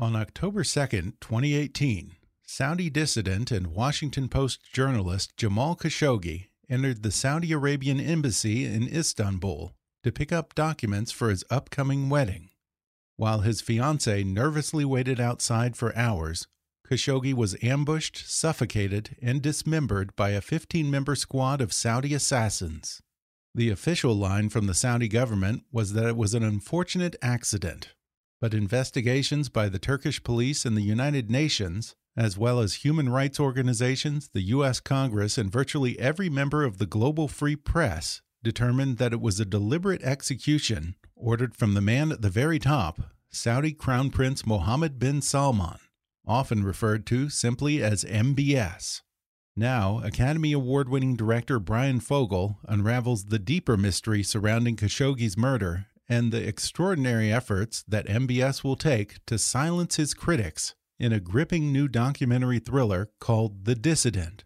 On October 2nd, 2018, Saudi dissident and Washington Post journalist Jamal Khashoggi entered the Saudi Arabian embassy in Istanbul to pick up documents for his upcoming wedding. While his fiancee nervously waited outside for hours, Khashoggi was ambushed, suffocated, and dismembered by a 15 member squad of Saudi assassins. The official line from the Saudi government was that it was an unfortunate accident but investigations by the Turkish police and the United Nations, as well as human rights organizations, the U.S. Congress, and virtually every member of the global free press, determined that it was a deliberate execution ordered from the man at the very top, Saudi Crown Prince Mohammed bin Salman, often referred to simply as MBS. Now, Academy Award winning director Bryan Fogel unravels the deeper mystery surrounding Khashoggi's murder and the extraordinary efforts that MBS will take to silence his critics in a gripping new documentary thriller called The Dissident.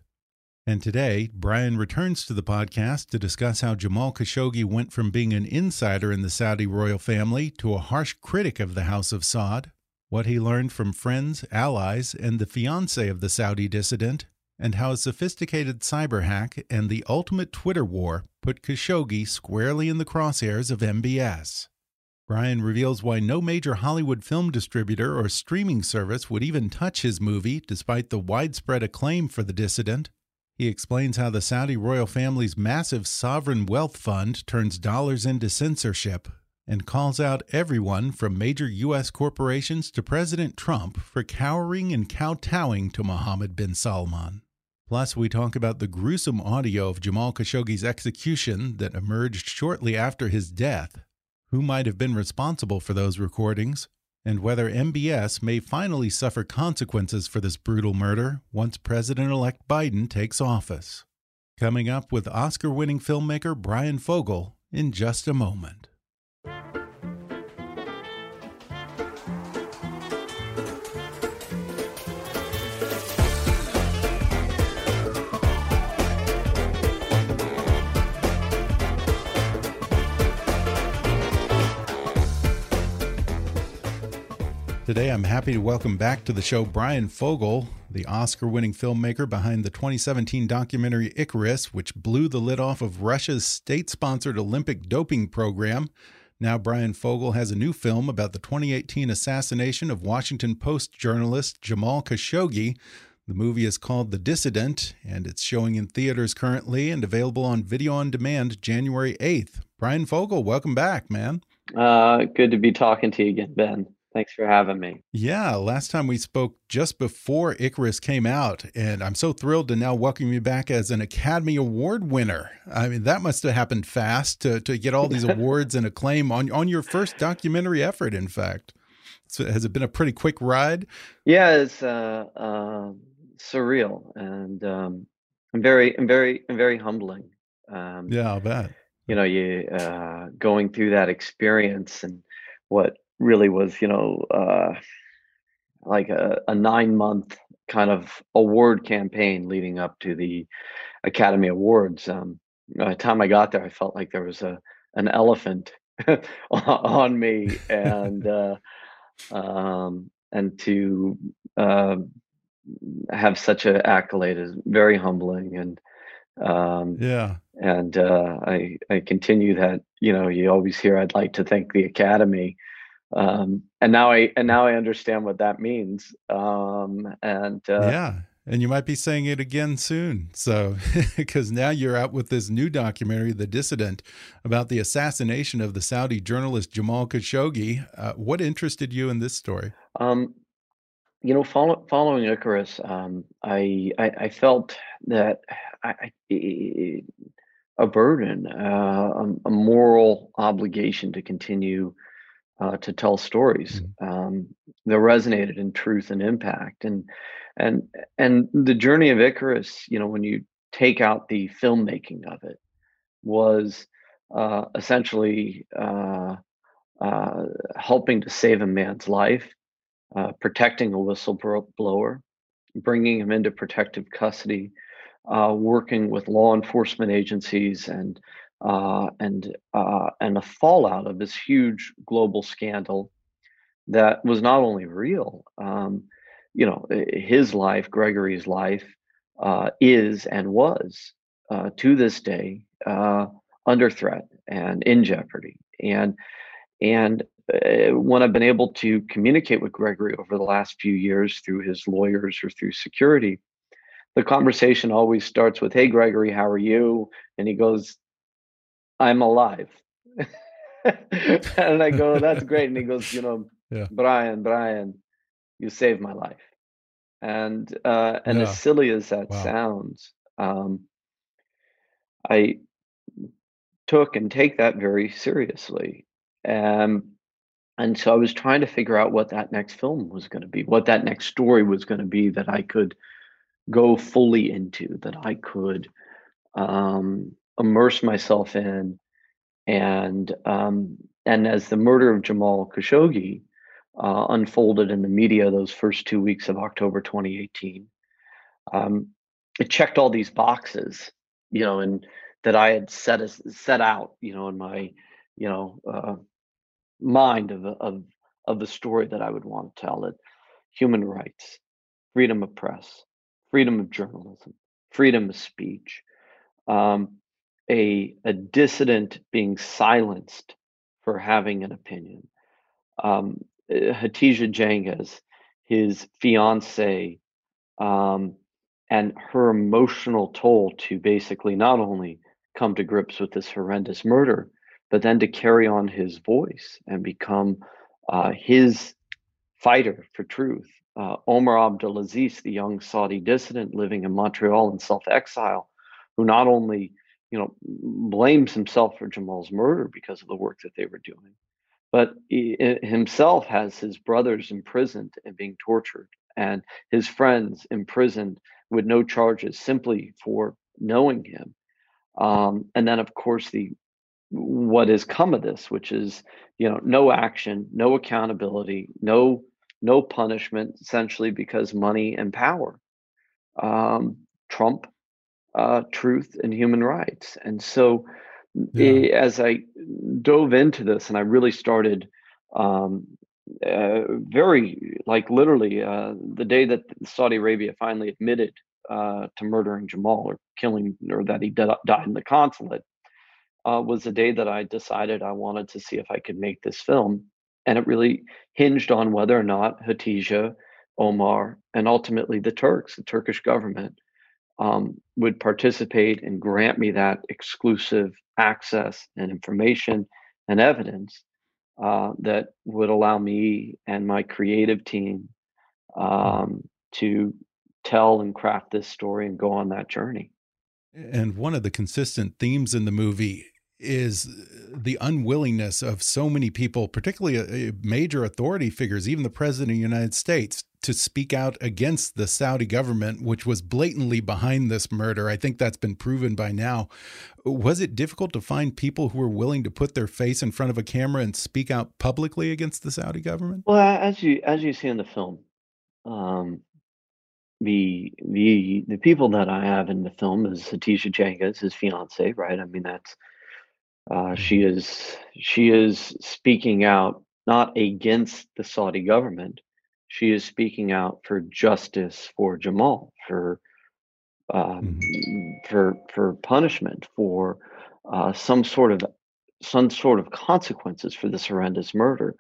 And today, Bryan returns to the podcast to discuss how Jamal Khashoggi went from being an insider in the Saudi royal family to a harsh critic of the House of Saud, what he learned from friends, allies, and the fiance of the Saudi dissident, and how a sophisticated cyber hack and the ultimate Twitter war put Khashoggi squarely in the crosshairs of MBS. Bryan reveals why no major Hollywood film distributor or streaming service would even touch his movie despite the widespread acclaim for The Dissident. He explains how the Saudi royal family's massive sovereign wealth fund turns dollars into censorship and calls out everyone from major U.S. corporations to President Trump for cowering and kowtowing to Mohammed bin Salman. Plus, we talk about the gruesome audio of Jamal Khashoggi's execution that emerged shortly after his death, who might have been responsible for those recordings, and whether MBS may finally suffer consequences for this brutal murder once President elect Biden takes office. Coming up with Oscar winning filmmaker Bryan Fogel in just a moment. Today, I'm happy to welcome back to the show Bryan Fogel, the Oscar winning filmmaker behind the 2017 documentary Icarus, which blew the lid off of Russia's state sponsored Olympic doping program. Now, Bryan Fogel has a new film about the 2018 assassination of Washington Post journalist Jamal Khashoggi. The movie is called The Dissident, and it's showing in theaters currently and available on video on demand January 8th. Bryan Fogel, welcome back, man. Uh, good to be talking to you again, Ben. Thanks for having me. Yeah, last time we spoke just before Icarus came out, and I'm so thrilled to now welcome you back as an Academy Award winner. I mean, that must have happened fast to, to get all these awards and acclaim on, on your first documentary effort, in fact. So has it been a pretty quick ride? Yeah, it's uh, uh, surreal and um, I'm very, I'm very, I'm very humbling. Um, yeah, I'll bet. You know, you uh, going through that experience and what really was, you know, uh, like a, a nine month kind of award campaign leading up to the Academy Awards. Um, by the time I got there, I felt like there was a an elephant on me, and uh, um, and to uh, have such an accolade is very humbling, and um, yeah, and uh, I I continue that. You know, you always hear I'd like to thank the Academy um, and now I and now I understand what that means. Um, and uh, yeah, and you might be saying it again soon. So because now you're out with this new documentary, The Dissident, about the assassination of the Saudi journalist Jamal Khashoggi. Uh, what interested you in this story? Um, you know, follow, following Icarus, um, I, I, I felt that I, I, a burden, uh, a, a, moral obligation to continue uh, to tell stories mm-hmm. um, that resonated in truth and impact, and and and the journey of Icarus. You know, when you take out the filmmaking of it, was uh, essentially uh, uh, helping to save a man's life uh, protecting a whistleblower, bringing him into protective custody, uh, working with law enforcement agencies, and uh, and uh, and the fallout of this huge global scandal that was not only real. Um, you know, his life, Gregory's life, uh, is and was uh, to this day under threat and in jeopardy, and and uh, when I've been able to communicate with Gregory over the last few years through his lawyers or through security, the conversation always starts with, Hey, Gregory, how are you? And he goes, I'm alive. and I go, That's great. And he goes, You know, yeah. Bryan, Bryan, you saved my life. And uh, and yeah. as silly as that wow. sounds, um, I took and take that very seriously. Um, and so I was trying to figure out what that next film was going to be, what that next story was going to be that I could go fully into, that I could um, immerse myself in, and um, and as the murder of Jamal Khashoggi uh, unfolded in the media those first two weeks of October 2018, um, it checked all these boxes, you know, and that I had set as, set out, you know, in my, you know. Uh, mind of, of, of the story that I would want to tell it. Human rights, freedom of press, freedom of journalism, freedom of speech, um, a, a dissident being silenced for having an opinion. Um, eh, Hatice his fiance, um, and her emotional toll to basically not only come to grips with this horrendous murder, but then to carry on his voice and become uh, his fighter for truth. Uh, Omar Abdulaziz, the young Saudi dissident living in Montreal in self-exile, who not only you know blames himself for Jamal's murder because of the work that they were doing, but he himself has his brothers imprisoned and being tortured, and his friends imprisoned with no charges simply for knowing him. Um, and then, of course, the what has come of this, which is you know no action, no accountability, no no punishment, essentially because money and power um, trump uh, truth and human rights. And so, yeah. it, as I dove into this, and I really started um, uh, very like literally uh, the day that Saudi Arabia finally admitted uh, to murdering Jamal or killing, or that he died in the consulate uh, was the day that I decided I wanted to see if I could make this film. And it really hinged on whether or not Hatice, Omar, and ultimately the Turks, the Turkish government, um, would participate and grant me that exclusive access and information and evidence uh, that would allow me and my creative team um, to tell and craft this story and go on that journey. And one of the consistent themes in the movie is the unwillingness of so many people, particularly uh, uh, major authority figures, even the president of the United States, to speak out against the Saudi government, which was blatantly behind this murder. I think that's been proven by now. Was it difficult to find people who were willing to put their face in front of a camera and speak out publicly against the Saudi government? Well, as you as you see in the film, um, the the the people that I have in the film is Hatice Cengiz, his fiance, right? I mean, that's uh, she mm-hmm. is she is speaking out not against the Saudi government. She is speaking out for justice for Jamal, for um, mm-hmm. for for punishment, for uh, some sort of some sort of consequences for this horrendous murder.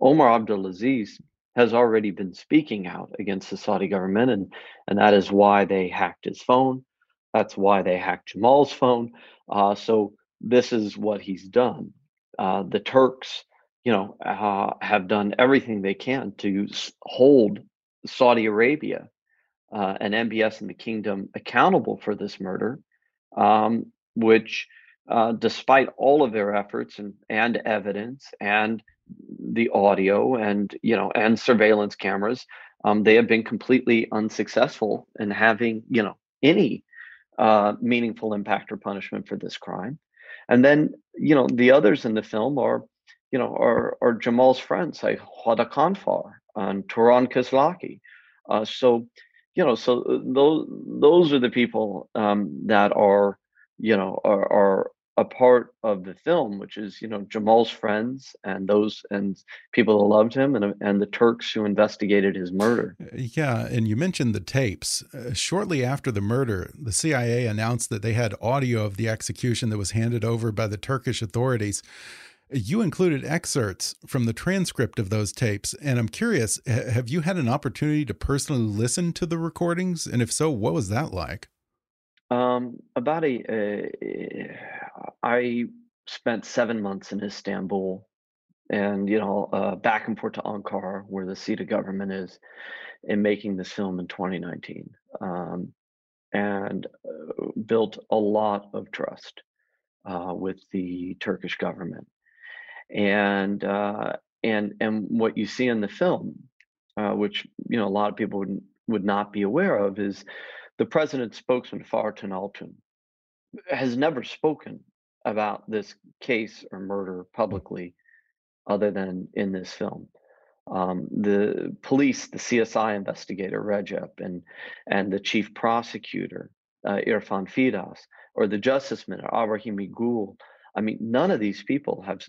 Omar Abdulaziz has already been speaking out against the Saudi government, and and that is why they hacked his phone. That's why they hacked Jamal's phone. Uh, so this is what he's done. Uh, the Turks, you know, uh, have done everything they can to hold Saudi Arabia uh, and MBS and the kingdom accountable for this murder, um, which, uh, despite all of their efforts and, and evidence and the audio and you know and surveillance cameras, um, they have been completely unsuccessful in having you know any uh, meaningful impact or punishment for this crime. And then you know the others in the film are you know are, are Jamal's friends like Wadah Khanfar and Turan Kislakci. Uh, so you know so uh, those those are the people um, that are you know are, are a part of the film, which is you know Jamal's friends and those and people that loved him, and and the Turks who investigated his murder. Uh, yeah, and you mentioned the tapes. Uh, shortly after the murder, the CIA announced that they had audio of the execution that was handed over by the Turkish authorities. You included excerpts from the transcript of those tapes, and I'm curious: have you had an opportunity to personally listen to the recordings, and if so, what was that like? Um, about a, uh, I spent seven months in Istanbul, and you know, uh, back and forth to Ankara, where the seat of government is, in making this film in 2019, um, and uh, built a lot of trust uh, with the Turkish government, and uh, and and what you see in the film, uh, which you know a lot of people would would not be aware of, is the president's spokesman, Fahrettin Altun, has never spoken about this case or murder publicly other than in this film. Um, the police, the CSI investigator, Recep, and, and the chief prosecutor, uh, Irfan Fidan, or the justice minister, Abdulhamit Gul, I mean, none of these people have,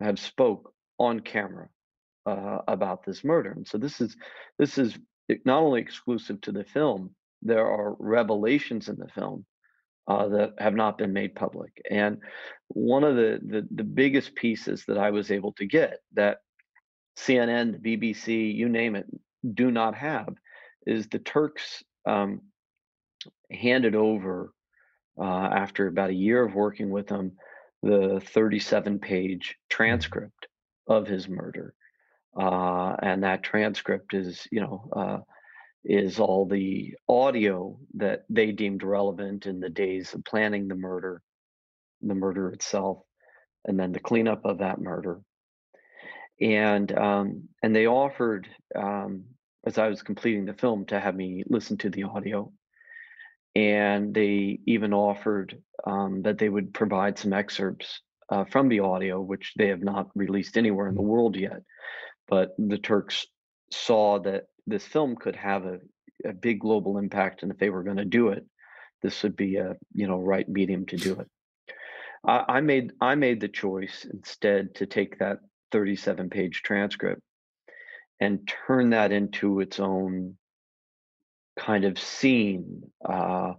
have spoke on camera uh, about this murder. And so this is, this is not only exclusive to the film, there are revelations in the film uh, that have not been made public. And one of the, the, the biggest pieces that I was able to get that CNN, the BBC, you name it, do not have is the Turks um, handed over uh, after about a year of working with them the 37 page transcript of his murder. Uh, and that transcript is, you know, uh, is all the audio that they deemed relevant in the days of planning the murder, the murder itself, and then the cleanup of that murder. And um, and they offered, um, as I was completing the film, to have me listen to the audio. And they even offered um, that they would provide some excerpts uh, from the audio, which they have not released anywhere in the world yet. But the Turks saw that this film could have a, a big global impact and if they were going to do it this would be a you know right medium to do it I, I made i made the choice instead to take that 37 page transcript and turn that into its own kind of scene uh,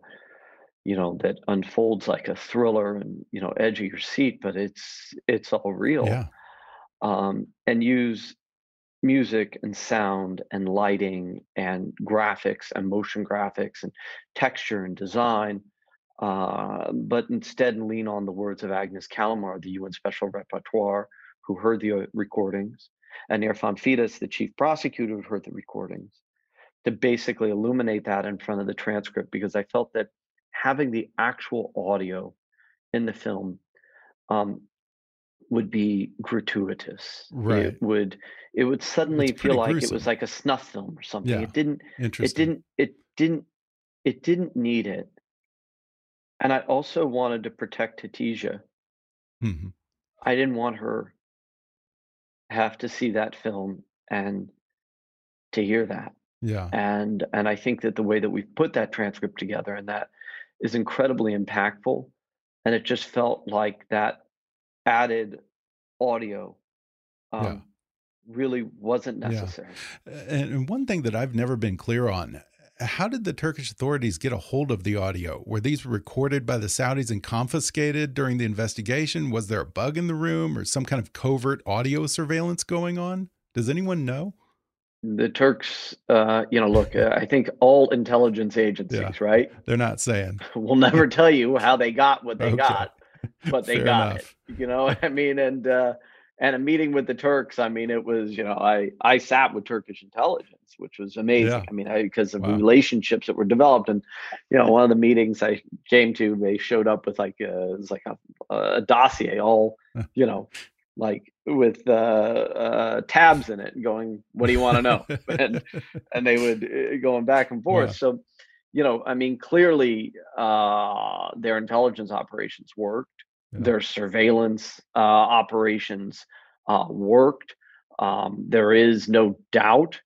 you know that unfolds like a thriller and you know edge of your seat but it's it's all real yeah. um, and use music and sound and lighting and graphics and motion graphics and texture and design, uh, but instead lean on the words of Agnes Callamard, the UN Special Rapporteur, who heard the uh, recordings, and Irfan Fidan, the chief prosecutor, who heard the recordings, to basically illuminate that in front of the transcript because I felt that having the actual audio in the film um, would be gratuitous. Right. It would it would suddenly feel like it was like a snuff film or something. Yeah. It didn't it didn't it didn't it didn't need it. And I also wanted to protect Hatice. Mhm. I didn't want her have to see that film and to hear that. Yeah. And and I think that the way that we've put that transcript together and that is incredibly impactful. And it just felt like that added audio um, Yeah. really wasn't necessary. And and one thing that I've never been clear on how did the Turkish authorities get a hold of the audio? Were these recorded by the Saudis and confiscated during the investigation? Was there a bug in the room or some kind of covert audio surveillance going on? Does anyone know? The Turks, uh, you know, look, uh, I think all intelligence agencies, Yeah. right, They're not saying. we'll never tell you how they got what they Okay. but they Fair got enough. it. You know I mean? And uh, and a meeting with the Turks. I mean, it was you know I I sat with Turkish intelligence, which was amazing. Yeah. I mean, I, because of Wow. relationships that were developed, and you know one of the meetings I came to, they showed up with like a, it was like a, a dossier, all you know, like with uh, uh, tabs in it, going, "What do you want to know?" and and they would uh, going back and forth. Wow. So, you know, I mean, clearly uh, their intelligence operations worked, Yeah. their surveillance uh, operations uh, worked. Um, there is no doubt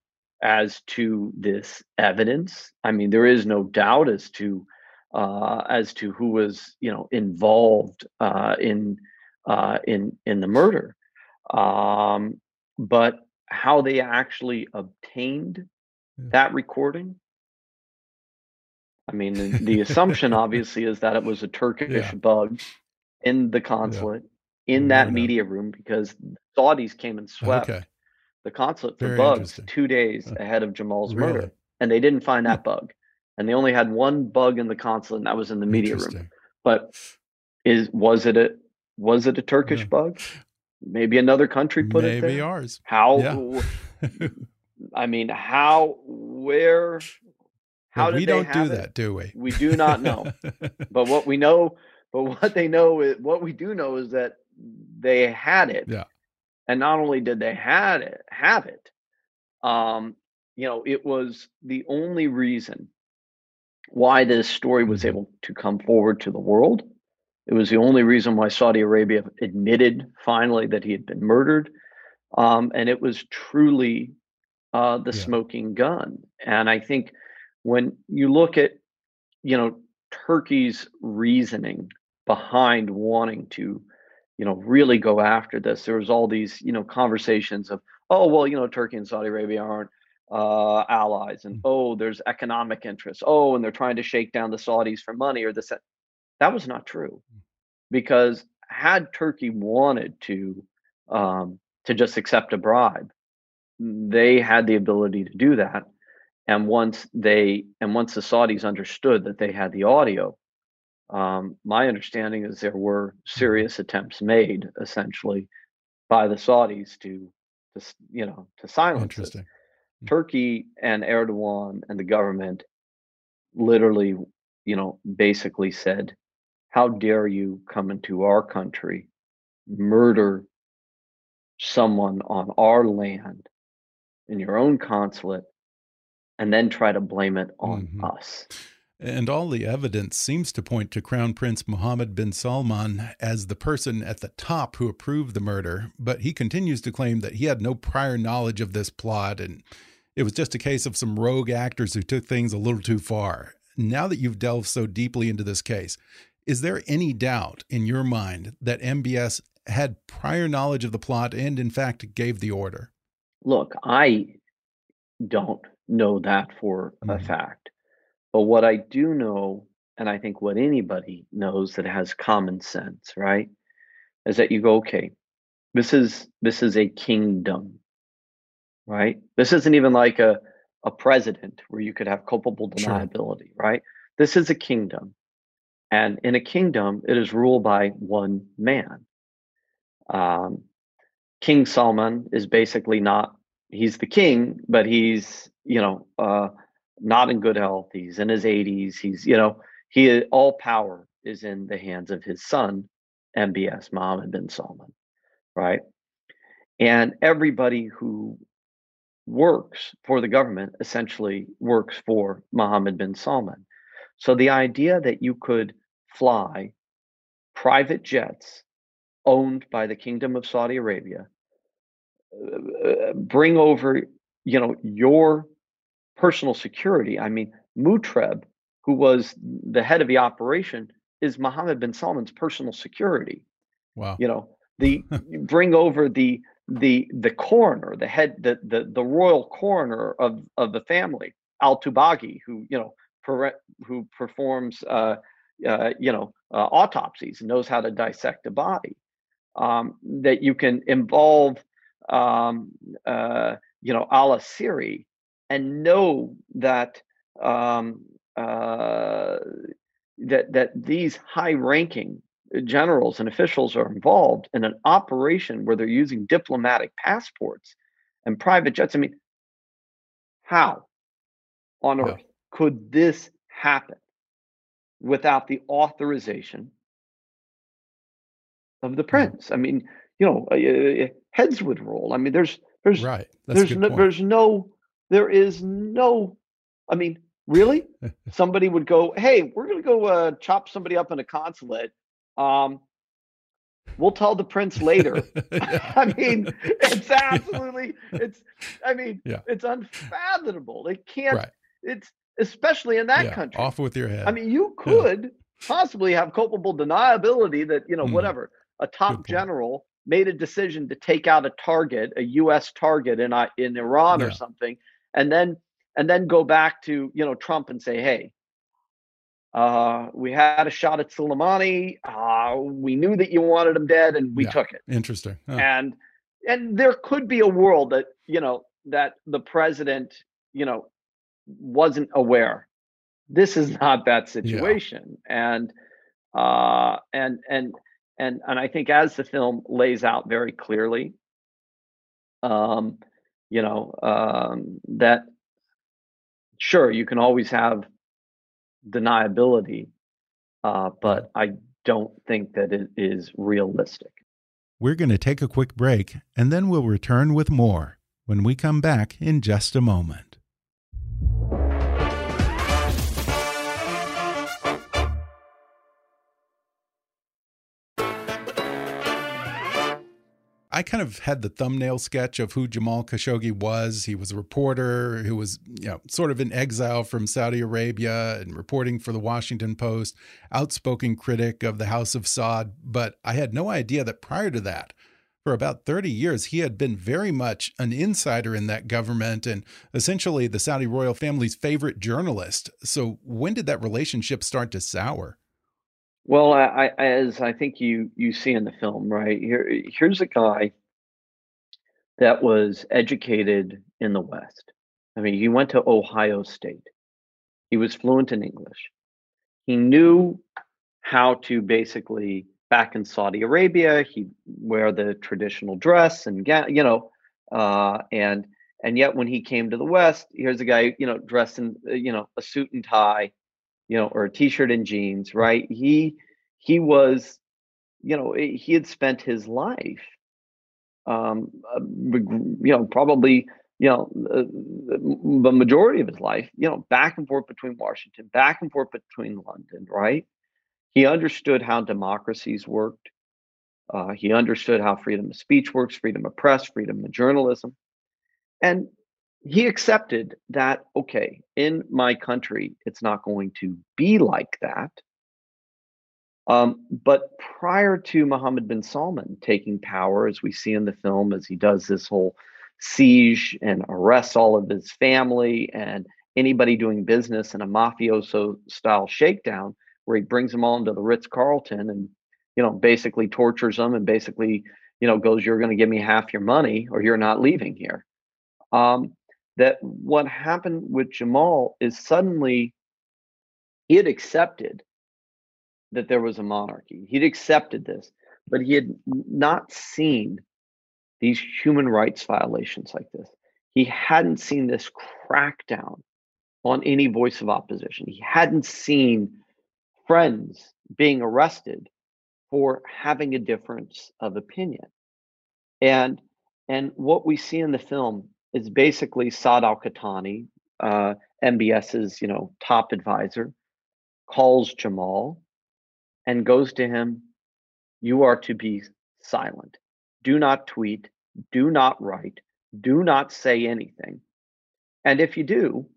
as to this evidence. I mean, there is no doubt as to uh, as to who was, you know, involved uh, in uh, in in the murder. Um, but how they actually obtained Yeah. that recording. I mean, the, the assumption obviously is that it was a Turkish Yeah. bug in the consulate, in that media room, because Saudis came and swept okay. the consulate for Very bugs two days ahead of Jamal's Really? murder, and they didn't find hmm. that bug. And they only had one bug in the consulate, and that was in the media room. But is was it a was it a Turkish Yeah. bug? Maybe another country put it there. Maybe ours. How? Yeah. I mean, how? Where? How we they don't do it? that, do we? We do not know. But what we know, but what they know is what we do know is that they had it. Yeah. And not only did they had it, have it, um, you know, it was the only reason why this story was able to come forward to the world. It was the only reason why Saudi Arabia admitted finally that he had been murdered. Um, and it was truly uh, the Yeah. smoking gun. And I think when you look at, you know, Turkey's reasoning behind wanting to, you know, really go after this, there was all these, you know, conversations of, oh, well, you know, Turkey and Saudi Arabia aren't uh, allies, and Mm. oh, there's economic interests. Oh, and they're trying to shake down the Saudis for money or this. That. Was not true, because had Turkey wanted to um, to just accept a bribe, they had the ability to do that. And once they and once the Saudis understood that they had the audio, um, my understanding is there were serious attempts made, essentially, by the Saudis to, to you know, to silence it. Turkey and Erdogan and the government literally, you know, basically said, "How dare you come into our country, murder someone on our land in your own consulate, and then try to blame it on Mhm. us?" And all the evidence seems to point to Crown Prince Mohammed bin Salman as the person at the top who approved the murder, but he continues to claim that he had no prior knowledge of this plot and it was just a case of some rogue actors who took things a little too far. Now that you've delved so deeply into this case, is there any doubt in your mind that MBS had prior knowledge of the plot and, in fact, gave the order? Look, I don't know that for a Mhm. fact. But what I do know, and I think what anybody knows that has common sense, right, is that you go, okay, this is this is a kingdom, right? This isn't even like a a president where you could have culpable Sure. deniability, right? This is a kingdom. And in a kingdom, it is ruled by one man. Um, King Salman is basically not, he's the king, but he's, you know, uh, not in good health. He's in his 80s. He's, you know, he all power is in the hands of his son, MBS, Mohammed bin Salman, right? And everybody who works for the government essentially works for Mohammed bin Salman. So the idea that you could fly private jets owned by the Kingdom of Saudi Arabia, uh, bring over, you know, your personal security. I mean, Mutreb, who was the head of the operation, is Mohammed bin Salman's personal security. Wow. You know, the bring over the the the coroner, the head, the the, the royal coroner of of the family, Al Tubaigy, who you know per, who performs uh, uh, you know uh, autopsies and knows how to dissect a body. Um, that you can involve um, uh, you know Al Asiri and know that um, uh, that that these high-ranking generals and officials are involved in an operation where they're using diplomatic passports and private jets. I mean, how on earth could this happen without the authorization of the prince? I mean, you know, uh, heads would roll. I mean, there's, there's, right. That's there's no, there's no, there is no. I mean, really? somebody would go, "Hey, we're going to go uh, chop somebody up in a consulate." Um, we'll tell the prince later. I mean, it's absolutely it's I mean, yeah. it's unfathomable. It can't right. it's especially in that yeah, country. Off with your head. I mean, you could yeah. possibly have culpable deniability that, you know, mm. whatever. A top general made a decision to take out a target, a US target in in Iran or something, and then and then go back to, you know, Trump and say, "Hey, uh, we had a shot at Soleimani. Uh, we knew that you wanted him dead, and we yeah, took it. Interesting. And and there could be a world that you know that the president, you know, wasn't aware. This is not that situation, yeah. and uh, and and and and I think as the film lays out very clearly, um, you know, um, that sure you can always have deniability, uh, but I don't think that it is realistic. We're going to take a quick break and then we'll return with more when we come back in just a moment. I kind of had the thumbnail sketch of who Jamal Khashoggi was. He was a reporter who was, you know, sort of in exile from Saudi Arabia and reporting for the Washington Post, outspoken critic of the House of Saud. But I had no idea that prior to that, for about 30 years, he had been very much an insider in that government and essentially the Saudi royal family's favorite journalist. So when did that relationship start to sour? Well, I, I, as I think you you see in the film, right here, here's a guy that was educated in the West. I mean, he went to Ohio State. He was fluent in English. He knew how to basically back in Saudi Arabia. He wear the traditional dress and you know, uh, and and yet when he came to the West, here's a guy you know dressed in you know a suit and tie you know, or a t-shirt and jeans, right? He he was, you know, eh, he had spent his life, um, uh, you know, probably you know the majority of his life, you know, back and forth between Washington, back and forth between London, right? He understood how democracies worked. Uh, he understood how freedom of speech works, freedom of press, freedom of journalism. And he accepted that okay in my country it's not going to be like that um, but prior to Mohammed bin Salman taking power, as we see in the film, as he does this whole siege and arrests all of his family and anybody doing business in a mafioso style shakedown, where he brings them all into the Ritz Carlton and you know basically tortures them and basically you know goes, "You're going to give me half your money, or you're not leaving here." Um, that what happened with Jamal is suddenly he had accepted that there was a monarchy. He'd accepted this, but he had not seen these human rights violations like this. He hadn't seen this crackdown on any voice of opposition. He hadn't seen friends being arrested for having a difference of opinion. And and what we see in the film is basically Saud Al-Qahtani, uh, MBS's you know top advisor, calls Jamal and goes to him, "You are to be silent. Do not tweet. Do not write. Do not say anything. And if you do,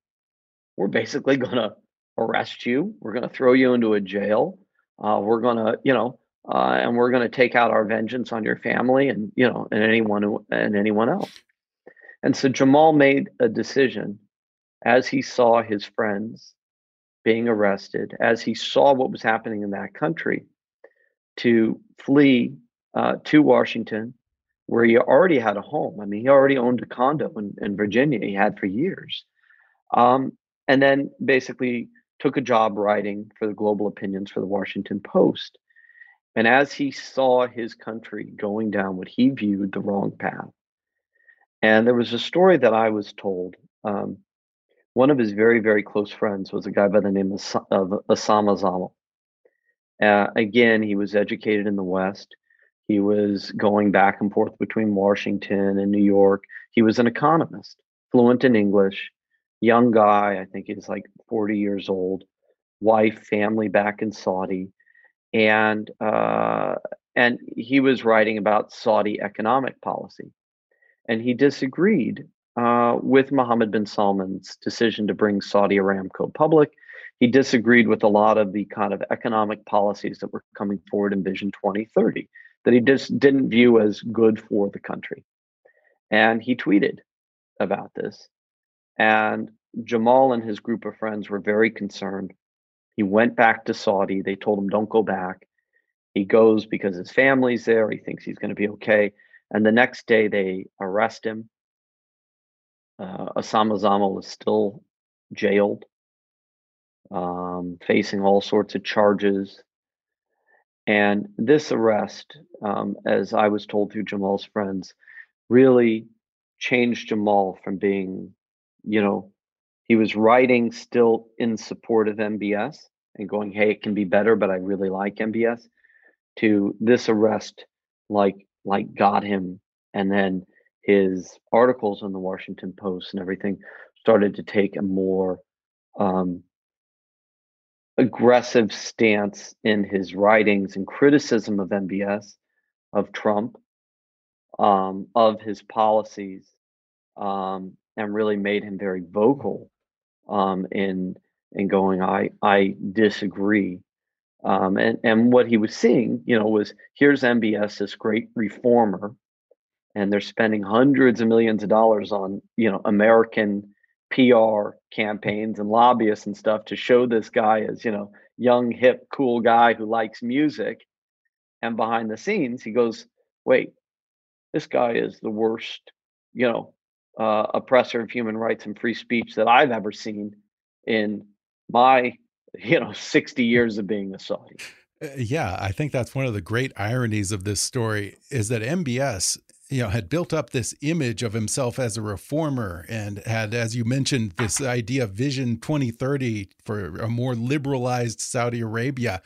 we're basically going to arrest you. We're going to throw you into a jail. Uh, we're going to, you know, uh, and we're going to take out our vengeance on your family and you know and anyone who, and anyone else." And so Jamal made a decision as he saw his friends being arrested, as he saw what was happening in that country, to flee uh, to Washington, where he already had a home. I mean, he already owned a condo in, in Virginia, he had for years. Um, and then basically took a job writing for the global opinions for the Washington Post. And as he saw his country going down what he viewed the wrong path, and there was a story that I was told. Um, one of his very, very close friends was a guy by the name of, of Osama Zamal. Uh, again, he was educated in the West. He was going back and forth between Washington and New York. He was an economist, fluent in English, young guy. I think he's like 40 years old, wife, family back in Saudi, and uh, and he was writing about Saudi economic policy, and he disagreed uh, with Mohammed bin Salman's decision to bring Saudi Aramco public he disagreed with a lot of the kind of economic policies that were coming forward in Vision 2030 that he just didn't view as good for the country. And he tweeted about this. And Jamal and his group of friends were very concerned. He went back to Saudi. They told him, don't go back. He goes because his family's there. He thinks he's going to be okay. And the next day, they arrest him. Uh, Osama Zamal is still jailed um, facing all sorts of charges. And this arrest, um, as I was told through Jamal's friends, really changed Jamal from being, you know, he was writing still in support of MBS and going, hey, it can be better, but I really like MBS, to this arrest like like got him. And then his articles in the Washington Post and everything started to take a more um, aggressive stance in his writings and criticism of MBS, of Trump, um, of his policies, um, and really made him very vocal um, in in going, I I disagree. Um, and and what he was seeing, you know, was here's MBS, this great reformer, and they're spending hundreds of millions of dollars on you know American PR campaigns and lobbyists and stuff to show this guy as, you know, young, hip, cool guy who likes music. And behind the scenes, he goes, wait, this guy is the worst, you know, uh, oppressor of human rights and free speech that I've ever seen in my, you know, 60 years of being a Saudi. Uh, yeah, I think that's one of the great ironies of this story is that MBS you know, had built up this image of himself as a reformer and had, as you mentioned, this idea of Vision 2030 for a more liberalized Saudi Arabia.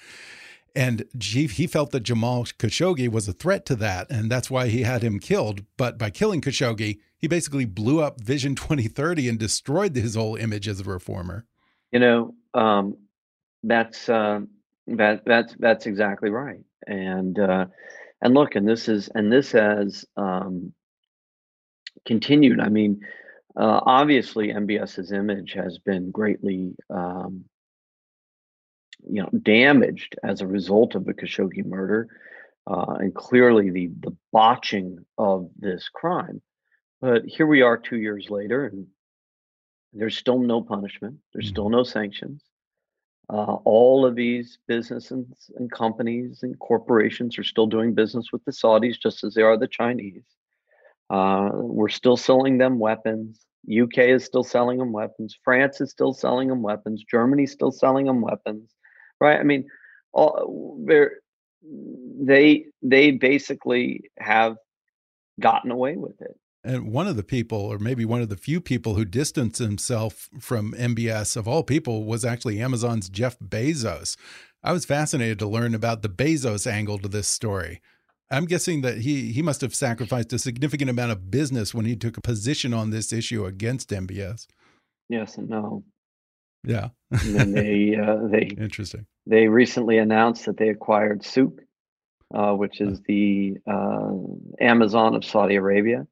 And he felt that Jamal Khashoggi was a threat to that, and that's why he had him killed. But by killing Khashoggi, he basically blew up Vision 2030 and destroyed his whole image as a reformer. You know, um, that's uh, that that's that's exactly right. And uh, and look, and this is and this has um, continued. I mean, uh, obviously, MBS's image has been greatly, um, you know, damaged as a result of the Khashoggi murder, uh, and clearly the the botching of this crime. But here we are, two years later, and there's still no punishment. There's mm-hmm. still no sanctions. Uh, all of these businesses and companies and corporations are still doing business with the Saudis just as they are the Chinese. Uh, we're still selling them weapons. UK is still selling them weapons. France is still selling them weapons. Germany's still selling them weapons. Right? I mean, all, they they basically have gotten away with it. And one of the people, or maybe one of the few people who distanced himself from MBS of all people, was actually Amazon's Jeff Bezos. I was fascinated to learn about the Bezos angle to this story. I'm guessing that he he must have sacrificed a significant amount of business when he took a position on this issue against MBS. Yes and no. Yeah. and then they uh, they interesting. They recently announced that they acquired Souq, uh, which is the uh, Amazon of Saudi Arabia.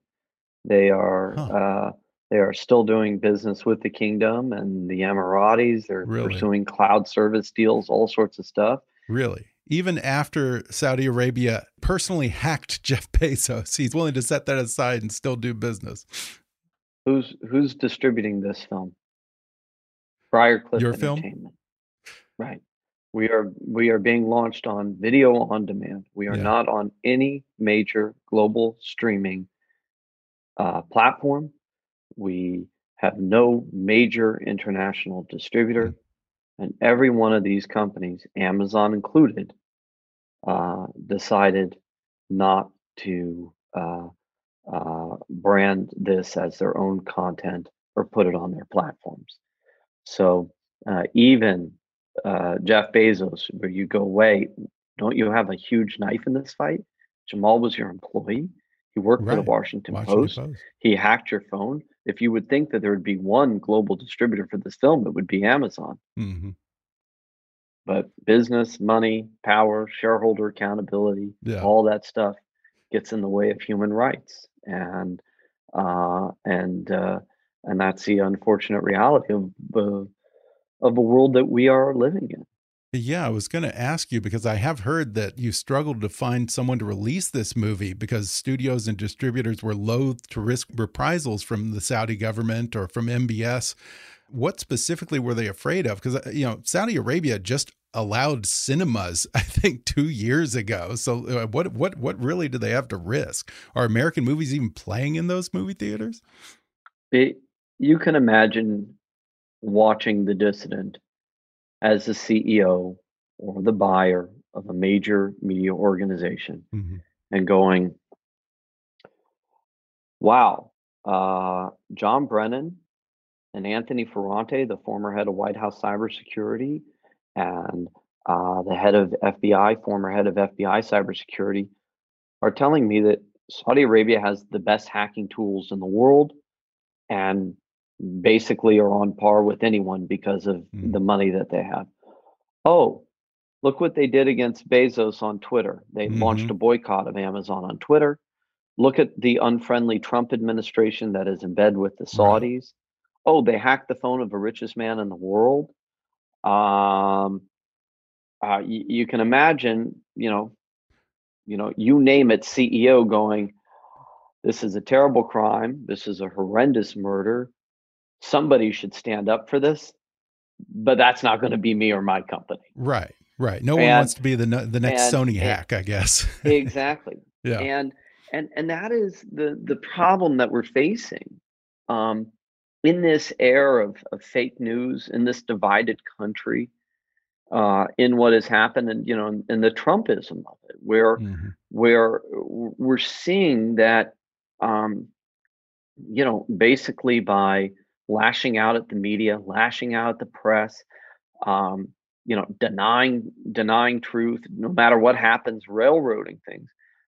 They are huh. uh, they are still doing business with the kingdom and the Emiratis. They're really? pursuing cloud service deals, all sorts of stuff. Really? Even after Saudi Arabia personally hacked Jeff Bezos, he's willing to set that aside and still do business. Who's who's distributing this film? Briarcliff Your film? Right. We are we are being launched on video on demand. We are yeah. not on any major global streaming uh, platform. We have no major international distributor. Mm. And every one of these companies, Amazon included, uh, decided not to uh, uh, brand this as their own content or put it on their platforms. So uh, even uh, Jeff Bezos, where you go, wait, don't you have a huge knife in this fight? Jamal was your employee. He worked for the Washington, Washington Post. Post. He hacked your phone. If you would think that there would be one global distributor for this film, it would be Amazon. Mm-hmm. But business, money, power, shareholder accountability, Yeah. all that stuff gets in the way of human rights, and uh, and uh, and that's the unfortunate reality of uh, of the world that we are living in. Yeah, I was going to ask you because I have heard that you struggled to find someone to release this movie because studios and distributors were loath to risk reprisals from the Saudi government or from MBS. What specifically were they afraid of? Because, you know, Saudi Arabia just allowed cinemas, I think, two years ago. So, uh, what, what, what really do they have to risk? Are American movies even playing in those movie theaters? It, you can imagine watching The Dissident as the CEO or the buyer of a major media organization Mm -hmm. and going, wow, uh, John Brennan and Anthony Ferrante, the former head of White House cybersecurity, and uh, the head of FBI, former head of FBI cybersecurity, are telling me that Saudi Arabia has the best hacking tools in the world and basically are on par with anyone because of Mm. the money that they have. Oh, look what they did against Bezos on Twitter. They launched Mhm. a boycott of Amazon on Twitter. Look at the unfriendly Trump administration that is in bed with the Right. Saudis. Oh, they hacked the phone of the richest man in the world. Um, uh, you, you can imagine, you know, you know, you name it, CEO going, this is a terrible crime. This is a horrendous murder. Somebody should stand up for this, but that's not going to be me or my company. Right, right. No one wants to be the the next and- Sony hack, I guess. exactly. yeah. and and and that is the the problem that we're facing um, in this era of, of fake news in this divided country uh, in what has happened and you know in, in the trumpism of it where Mhm. where we're seeing that um, you know basically by lashing out at the media lashing out at the press um, you know denying denying truth no matter what happens railroading things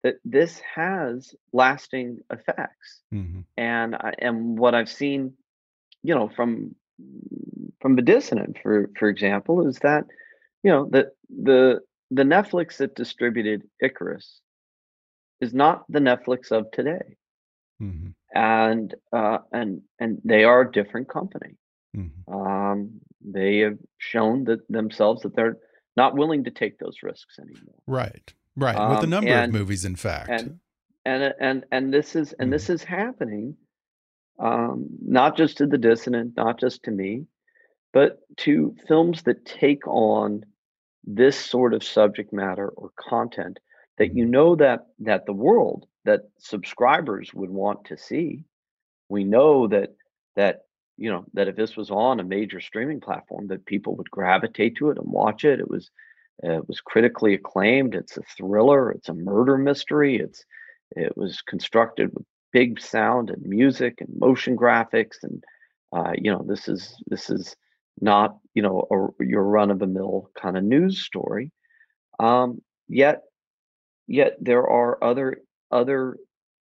that this has lasting effects Mhm. and I, and what i've seen you know from from the dissident for for example is that you know that the the netflix that distributed icarus is not the netflix of today Mhm. and uh and and they are a different company Mhm. um they have shown that themselves that they're not willing to take those risks anymore Right, right. With a Um, number and- of movies, in fact. and and and and this is and this is happening um not just to the dissident not just to me but to films that take on this sort of subject matter or content that you know that that the world that subscribers would want to see. We know that that you know that if this was on a major streaming platform that people would gravitate to it and watch it. It was uh, it was critically acclaimed. It's a thriller. It's a murder mystery. It's it was constructed with big sound and music and motion graphics and uh, you know this is this is not you know a, your run of the mill kind of news story. Um, yet yet there are other other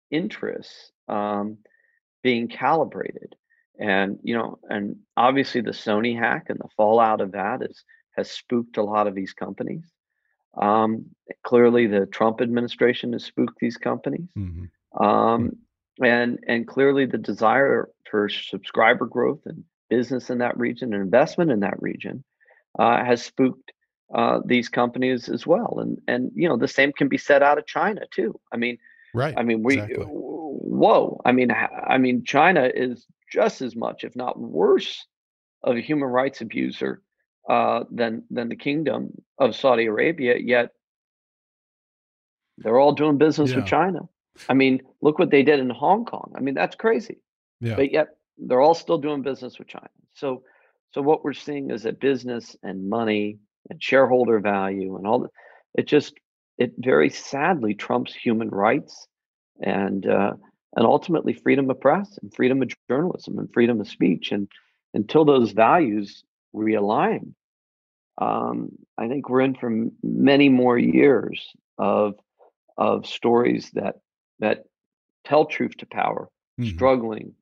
interests um, being calibrated. And you know and obviously the sony hack and the fallout of that is has spooked a lot of these companies. Um, clearly the trump administration has spooked these companies. Mhm. um, and and clearly the desire for subscriber growth and business in that region and investment in that region uh, has spooked uh, these companies as well. And and you know the same can be said out of china too. I mean Right. I mean, we exactly. whoa. I mean, I mean, China is just as much, if not worse, of a human rights abuser uh, than than the Kingdom of Saudi Arabia. Yet they're all doing business with China. I mean, look what they did in Hong Kong. I mean, that's crazy. Yeah. But yet they're all still doing business with China. So, so what we're seeing is that business and money and shareholder value and all that, it just it very sadly trumps human rights and uh, and ultimately freedom of press and freedom of journalism and freedom of speech. And until those values realign, um, I think we're in for many more years of of stories that that tell truth to power, mm-hmm. struggling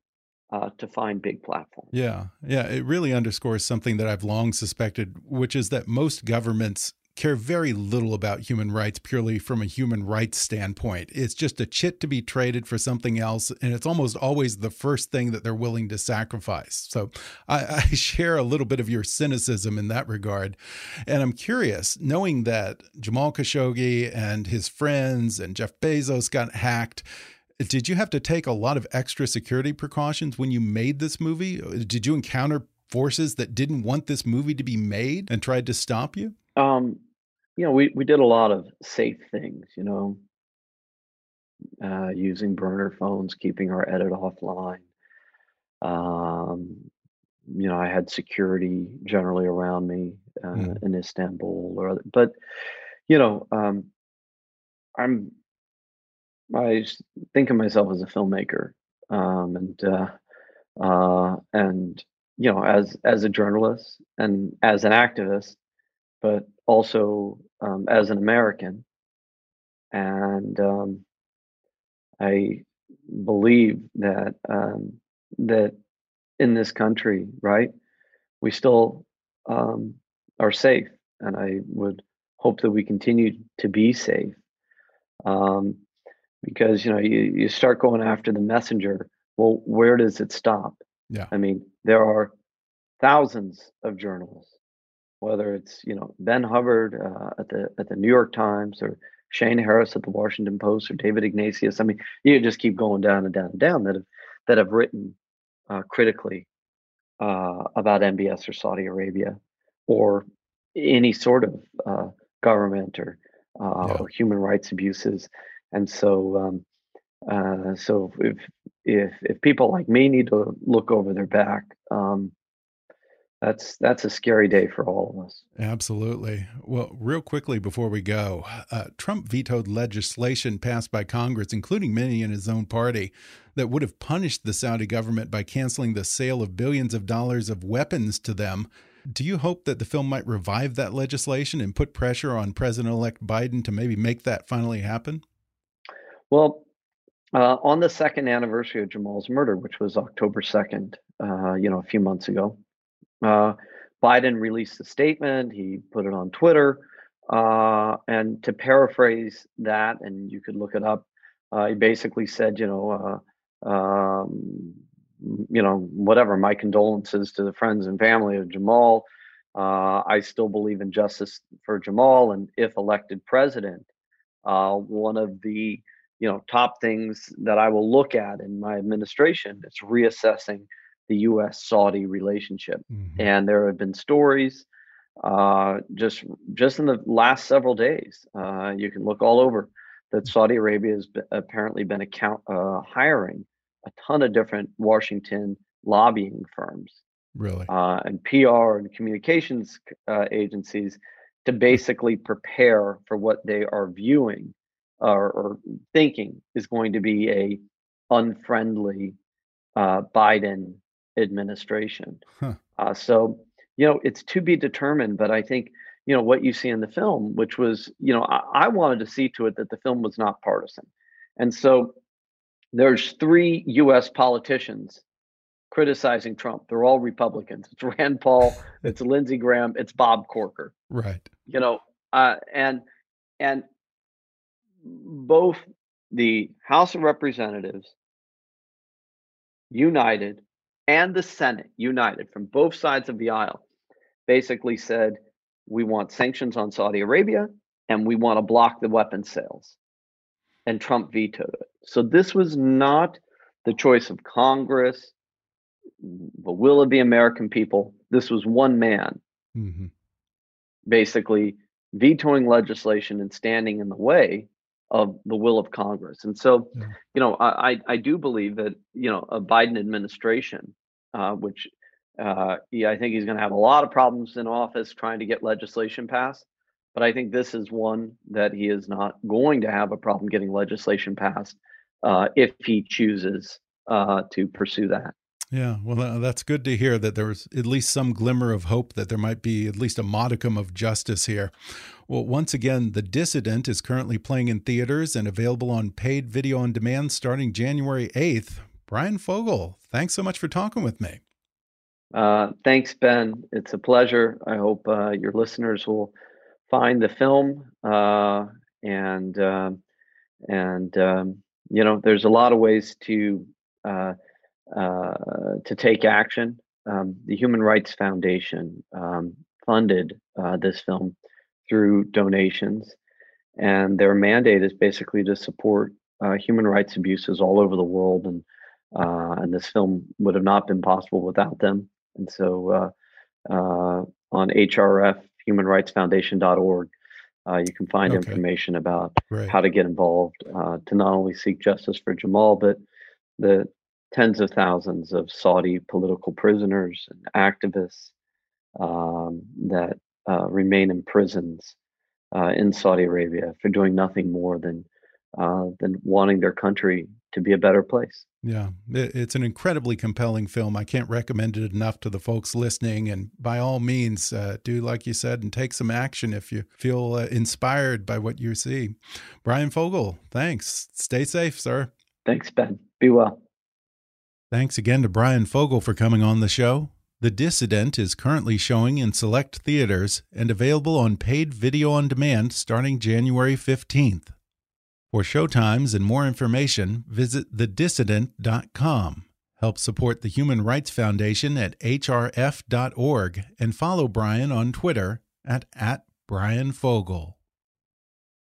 uh, to find big platforms. Yeah, yeah, it really underscores something that I've long suspected, which is that most governments care very little about human rights purely from a human rights standpoint. It's just a chit to be traded for something else, and it's almost always the first thing that they're willing to sacrifice. So I, I share a little bit of your cynicism in that regard. And I'm curious, knowing that Jamal Khashoggi and his friends and Jeff Bezos got hacked. Did you have to take a lot of extra security precautions when you made this movie? Did you encounter forces that didn't want this movie to be made and tried to stop you? Um, you know, we we did a lot of safe things, you know, uh, using burner phones, keeping our edit offline. Um, you know, I had security generally around me uh, mm. in Istanbul, or other, but you know, um, I'm I think of myself as a filmmaker, um, and uh, uh, and you know, as as a journalist and as an activist, but also um, as an American. And um, I believe that um, that in this country, right, we still um, are safe, and I would hope that we continue to be safe. Um, because you know you, you start going after the messenger. Well, where does it stop? Yeah, I mean there are thousands of journalists whether it's you know Ben Hubbard uh, at the at the New York Times or Shane Harris at the Washington Post or David Ignatius. I mean, you just keep going down and down and down that have that have written uh, critically uh, about MBS or Saudi Arabia or any sort of uh, government or uh, yeah. or human rights abuses. And so, um, uh, so if if if people like me need to look over their back, um, that's that's a scary day for all of us. Absolutely. Well, real quickly before we go, uh, Trump vetoed legislation passed by Congress, including many in his own party, that would have punished the Saudi government by canceling the sale of billions of dollars of weapons to them. Do you hope that the film might revive that legislation and put pressure on President-elect Biden to maybe make that finally happen? Well, uh, on the second anniversary of Jamal's murder, which was October second, uh, you know, a few months ago, uh, Biden released a statement. He put it on Twitter. Uh, and to paraphrase that, and you could look it up, uh, he basically said, you know, uh, um, you know, whatever. My condolences to the friends and family of Jamal. Uh, I still believe in justice for Jamal, and if elected president, uh, one of the you know top things that I will look at in my administration is reassessing the U.S. Saudi relationship. Mm-hmm. And there have been stories uh, just just in the last several days. Uh, you can look all over that Saudi Arabia has been, apparently been account, uh, hiring a ton of different Washington lobbying firms, really, uh, and PR and communications uh, agencies to basically prepare for what they are viewing or, or thinking is going to be a unfriendly uh, Biden administration. Huh. Uh, so, you know, it's to be determined. But I think, you know, what you see in the film, which was, you know, I, I wanted to see to it that the film was not partisan. And so there's three U.S. politicians criticizing Trump. They're all Republicans. It's Rand Paul, it's Lindsey Graham, it's Bob Corker. Right. You know, uh, and and both the House of Representatives united and the Senate, united from both sides of the aisle, basically said, we want sanctions on Saudi Arabia and we want to block the weapon sales. And Trump vetoed it. So this was not the choice of Congress, the will of the American people. This was one man mm-hmm. basically vetoing legislation and standing in the way of the will of Congress. And so, yeah. you know, I, I do believe that, you know, a Biden administration, uh, which uh, yeah, I think he's going to have a lot of problems in office trying to get legislation passed. but I think this is one that he is not going to have a problem getting legislation passed uh, if he chooses uh, to pursue that. Yeah, well, that's good to hear that there was at least some glimmer of hope that there might be at least a modicum of justice here. Well, once again, The Dissident is currently playing in theaters and available on paid video on demand starting January 8th. Bryan Fogel, thanks so much for talking with me. Uh, thanks, Ben. It's a pleasure. I hope uh, your listeners will find the film uh, and um, and um, you know there's a lot of ways to uh, to take action. Um, the Human Rights Foundation um, funded uh, this film through donations, and their mandate is basically to support human rights abuses all over the world and. and this film would have not been possible without them. And so uh, uh, on hrfhumanrightsfoundation.org, uh, you can find okay. information about right. how to get involved uh, to not only seek justice for Jamal, but the tens of thousands of Saudi political prisoners and activists um, that uh, remain in prisons uh, in Saudi Arabia for doing nothing more than uh, than wanting their country to be a better place. Yeah, it's an incredibly compelling film. I can't recommend it enough to the folks listening. And by all means, uh, do like you said and take some action if you feel uh, inspired by what you see. Bryan Fogel, thanks. Stay safe, sir. Thanks, Ben. Be well. Thanks again to Bryan Fogel for coming on the show. The Dissident is currently showing in select theaters and available on paid video on demand starting January 15th. For showtimes and more information, visit thedissident.com. Help support the Human Rights Foundation at hrf.org and follow Bryan on Twitter at, at Bryan Fogel.